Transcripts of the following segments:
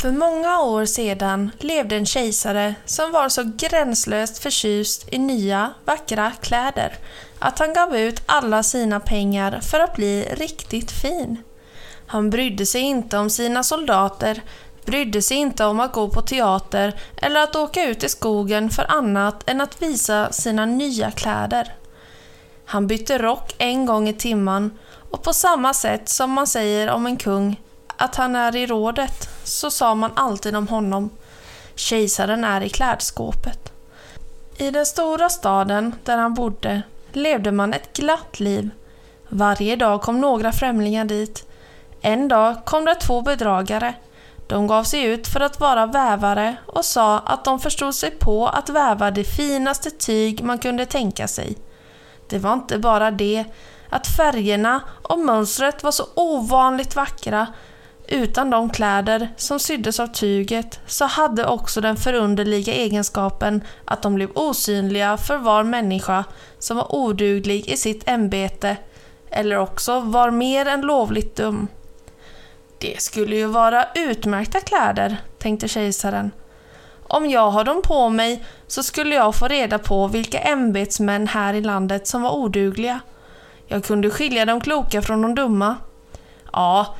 För många år sedan levde en kejsare som var så gränslöst förtjust i nya, vackra kläder att han gav ut alla sina pengar för att bli riktigt fin. Han brydde sig inte om sina soldater, brydde sig inte om att gå på teater eller att åka ut i skogen för annat än att visa sina nya kläder. Han bytte rock en gång i timmen och på samma sätt som man säger om en kung att han är i rådet så sa man alltid om honom Kejsaren är i klädskåpet. I den stora staden där han bodde levde man ett glatt liv. Varje dag kom några främlingar dit. En dag kom det två bedragare. De gav sig ut för att vara vävare och sa att de förstod sig på att väva det finaste tyg man kunde tänka sig. Det var inte bara det att färgerna och mönstret var så ovanligt vackra utan de kläder som syddes av tyget så hade också den förunderliga egenskapen att de blev osynliga för var människa som var oduglig i sitt ämbete eller också var mer än lovligt dum. Det skulle ju vara utmärkta kläder, tänkte kejsaren. Om jag har dem på mig så skulle jag få reda på vilka ämbetsmän här i landet som var odugliga. Jag kunde skilja de kloka från de dumma. Ja,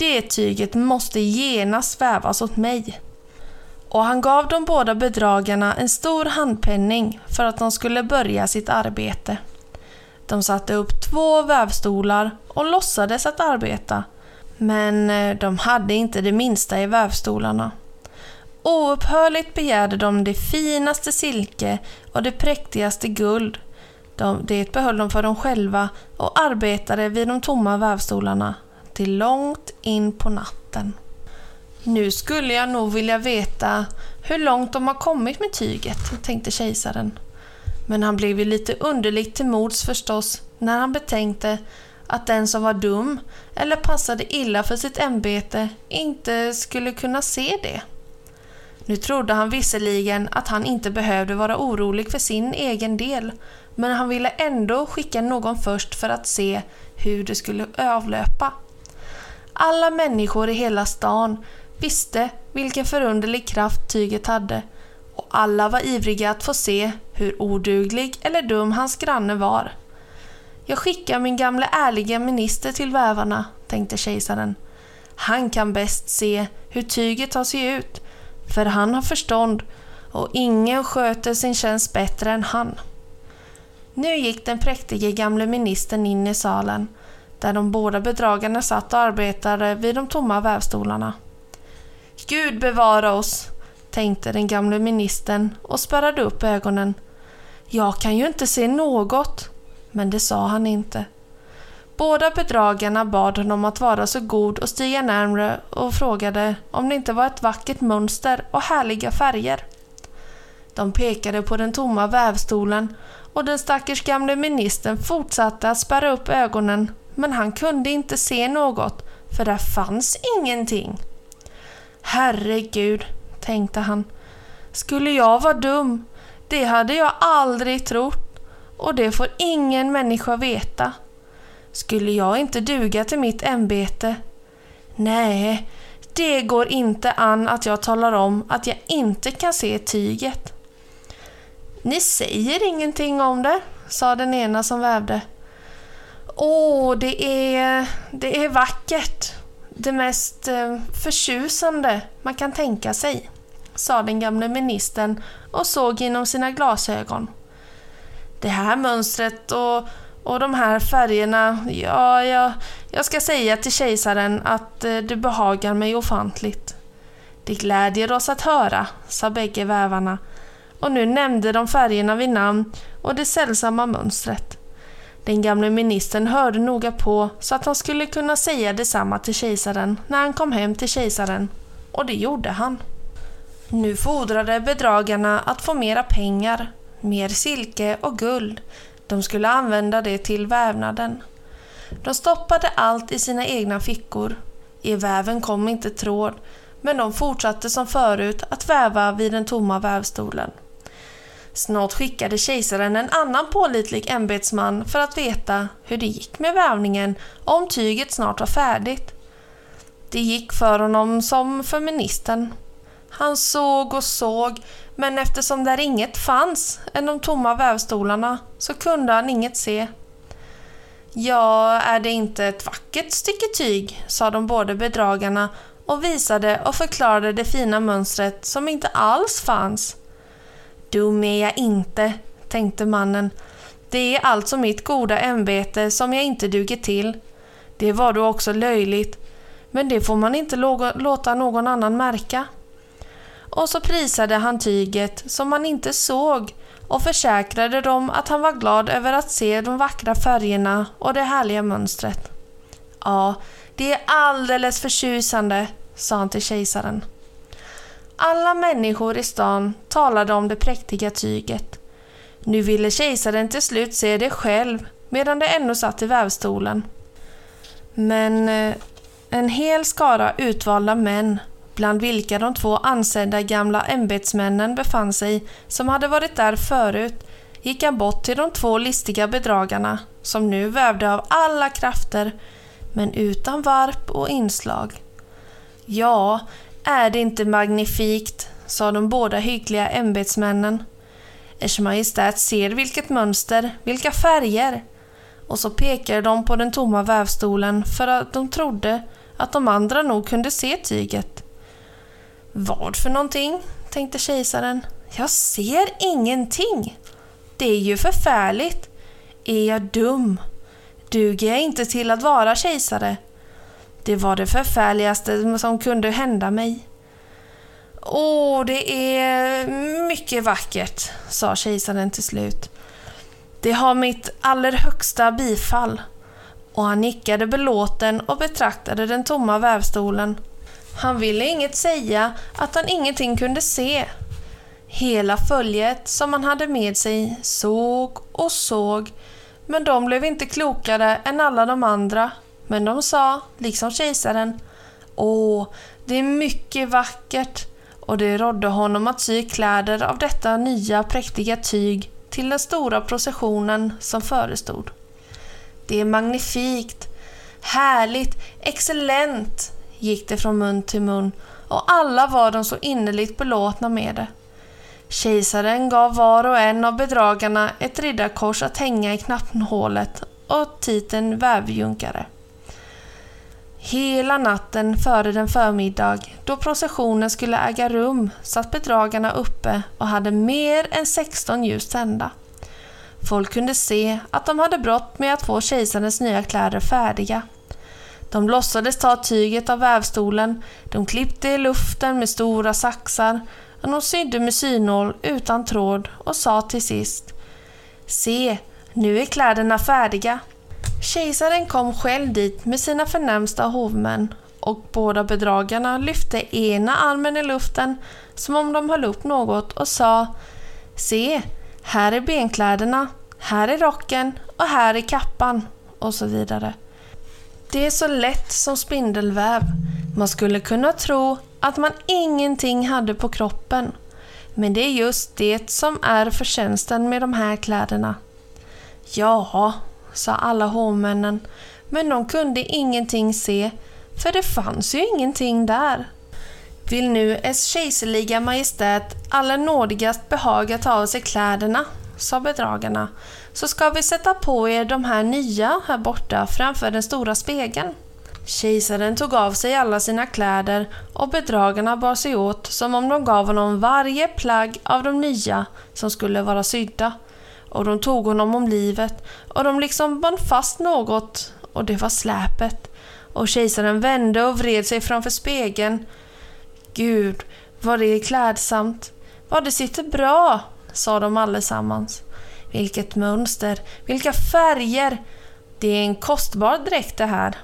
det tyget måste genast vävas åt mig. Och han gav de båda bedragarna en stor handpenning för att de skulle börja sitt arbete. De satte upp två vävstolar och låtsades att arbeta. Men eh, de hade inte det minsta i vävstolarna. Oupphörligt begärde de det finaste silke och det präktigaste guld. De, det behöll de för dem själva och arbetade vid de tomma vävstolarna till långt in på natten. Nu skulle jag nog vilja veta hur långt de har kommit med tyget, tänkte kejsaren. Men han blev ju lite underligt till mods förstås när han betänkte att den som var dum eller passade illa för sitt ämbete inte skulle kunna se det. Nu trodde han visserligen att han inte behövde vara orolig för sin egen del, men han ville ändå skicka någon först för att se hur det skulle avlöpa. Alla människor i hela stan visste vilken förunderlig kraft tyget hade och alla var ivriga att få se hur oduglig eller dum hans granne var. Jag skickar min gamla ärliga minister till vävarna, tänkte kejsaren. Han kan bäst se hur tyget tar sig ut, för han har förstånd och ingen sköter sin tjänst bättre än han. Nu gick den präktige gamle ministern in i salen där de båda bedragarna satt och arbetade vid de tomma vävstolarna. Gud bevara oss, tänkte den gamle ministern och spärrade upp ögonen. Jag kan ju inte se något, men det sa han inte. Båda bedragarna bad honom att vara så god och stiga närmre och frågade om det inte var ett vackert mönster och härliga färger. De pekade på den tomma vävstolen och den stackars gamle ministern fortsatte att spärra upp ögonen men han kunde inte se något, för där fanns ingenting. Herregud, tänkte han. Skulle jag vara dum? Det hade jag aldrig trott. Och det får ingen människa veta. Skulle jag inte duga till mitt ämbete? Nej, det går inte an att jag talar om att jag inte kan se tyget. Ni säger ingenting om det, sa den ena som vävde. Åh, det är, det är vackert. Det mest eh, förtjusande man kan tänka sig, sa den gamle ministern och såg genom sina glasögon. Det här mönstret och, och de här färgerna, ja, jag, jag ska säga till kejsaren att du det behagar mig ofantligt. Det glädjer oss att höra, sa bägge vävarna och nu nämnde de färgerna vid namn och det sällsamma mönstret. Den gamle ministern hörde noga på så att han skulle kunna säga detsamma till kejsaren när han kom hem till kejsaren. Och det gjorde han. Nu fordrade bedragarna att få mera pengar, mer silke och guld. De skulle använda det till vävnaden. De stoppade allt i sina egna fickor. I väven kom inte tråd, men de fortsatte som förut att väva vid den tomma vävstolen. Snart skickade kejsaren en annan pålitlig ämbetsman för att veta hur det gick med vävningen och om tyget snart var färdigt. Det gick för honom som för ministern. Han såg och såg, men eftersom där inget fanns än de tomma vävstolarna så kunde han inget se. Ja, är det inte ett vackert stycke tyg, sa de båda bedragarna och visade och förklarade det fina mönstret som inte alls fanns. Dum är jag inte, tänkte mannen. Det är alltså mitt goda ämbete som jag inte duger till. Det var då också löjligt, men det får man inte låta någon annan märka. Och så prisade han tyget som man inte såg och försäkrade dem att han var glad över att se de vackra färgerna och det härliga mönstret. Ja, det är alldeles förtjusande, sa han till kejsaren. Alla människor i stan talade om det präktiga tyget. Nu ville kejsaren till slut se det själv medan det ännu satt i vävstolen. Men eh, en hel skara utvalda män, bland vilka de två ansedda gamla ämbetsmännen befann sig som hade varit där förut, gick han bort till de två listiga bedragarna som nu vävde av alla krafter men utan varp och inslag. Ja, är det inte magnifikt, sa de båda hyggliga ämbetsmännen. Ers Majestät ser vilket mönster, vilka färger. Och så pekade de på den tomma vävstolen för att de trodde att de andra nog kunde se tyget. Vad för någonting? tänkte kejsaren. Jag ser ingenting. Det är ju förfärligt. Är jag dum? Duger jag inte till att vara kejsare? Det var det förfärligaste som kunde hända mig. Åh, det är mycket vackert, sa kejsaren till slut. Det har mitt allra högsta bifall. Och han nickade belåten och betraktade den tomma vävstolen. Han ville inget säga att han ingenting kunde se. Hela följet som han hade med sig såg och såg, men de blev inte klokare än alla de andra men de sa, liksom kejsaren, Åh, det är mycket vackert och det rådde honom att sy kläder av detta nya präktiga tyg till den stora processionen som förestod. Det är magnifikt, härligt, excellent, gick det från mun till mun och alla var de så innerligt belåtna med det. Kejsaren gav var och en av bedragarna ett riddarkors att hänga i knappnålet och titeln vävjunkare. Hela natten före den förmiddag då processionen skulle äga rum satt bedragarna uppe och hade mer än 16 ljus tända. Folk kunde se att de hade brått med att få kejsarens nya kläder färdiga. De låtsades ta tyget av vävstolen, de klippte i luften med stora saxar och de sydde med synål utan tråd och sa till sist Se, nu är kläderna färdiga. Kejsaren kom själv dit med sina förnämsta hovmän och båda bedragarna lyfte ena armen i luften som om de höll upp något och sa Se, här är benkläderna, här är rocken och här är kappan och så vidare. Det är så lätt som spindelväv. Man skulle kunna tro att man ingenting hade på kroppen. Men det är just det som är förtjänsten med de här kläderna. Ja, sa alla hovmännen, men de kunde ingenting se, för det fanns ju ingenting där. Vill nu Ers kejserliga majestät allernådigast behaga ta av sig kläderna, sa bedragarna, så ska vi sätta på er de här nya här borta framför den stora spegeln. Kejsaren tog av sig alla sina kläder och bedragarna bar sig åt som om de gav honom varje plagg av de nya som skulle vara sydda och de tog honom om livet och de liksom band fast något och det var släpet. Och kejsaren vände och vred sig framför spegeln. Gud, vad det är klädsamt. Vad det sitter bra, sa de allesammans. Vilket mönster, vilka färger. Det är en kostbar dräkt det här.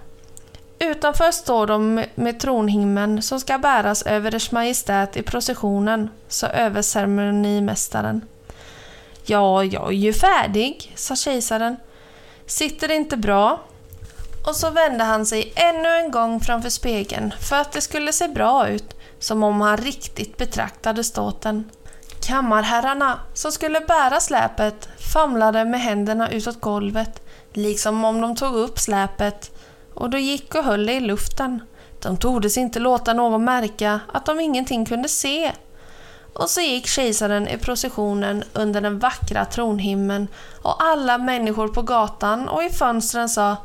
Utanför står de med tronhimlen som ska bäras över Ers Majestät i processionen, sa överceremonimästaren. Ja, jag är ju färdig, sa kejsaren. Sitter det inte bra? Och så vände han sig ännu en gång framför spegeln för att det skulle se bra ut, som om han riktigt betraktade ståten. Kammarherrarna som skulle bära släpet famlade med händerna utåt golvet, liksom om de tog upp släpet och då gick och höll det i luften. De tordes inte låta någon märka att de ingenting kunde se. Och så gick kejsaren i processionen under den vackra tronhimlen och alla människor på gatan och i fönstren sa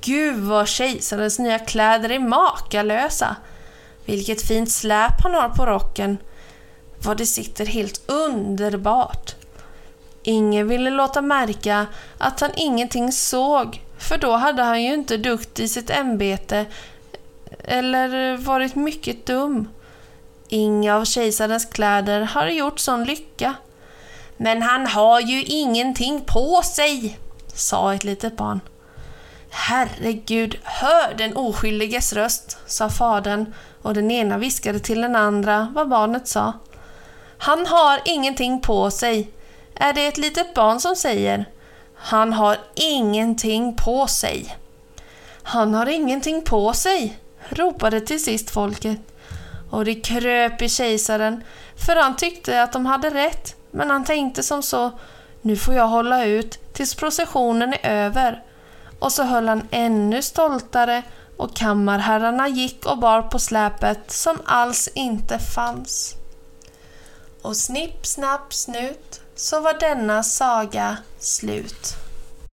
Gud vad kejsarens nya kläder är makalösa! Vilket fint släp han har på rocken! Vad det sitter helt underbart! Ingen ville låta märka att han ingenting såg, för då hade han ju inte dukt i sitt ämbete eller varit mycket dum. Inga av kejsarens kläder har gjort sån lycka. Men han har ju ingenting på sig, sa ett litet barn. Herregud, hör den oskyldiges röst, sa fadern och den ena viskade till den andra vad barnet sa. Han har ingenting på sig, är det ett litet barn som säger. Han har ingenting på sig. Han har ingenting på sig, ropade till sist folket. Och det kröp i kejsaren, för han tyckte att de hade rätt, men han tänkte som så, nu får jag hålla ut tills processionen är över. Och så höll han ännu stoltare och kammarherrarna gick och bar på släpet som alls inte fanns. Och snipp, snapp, snut så var denna saga slut.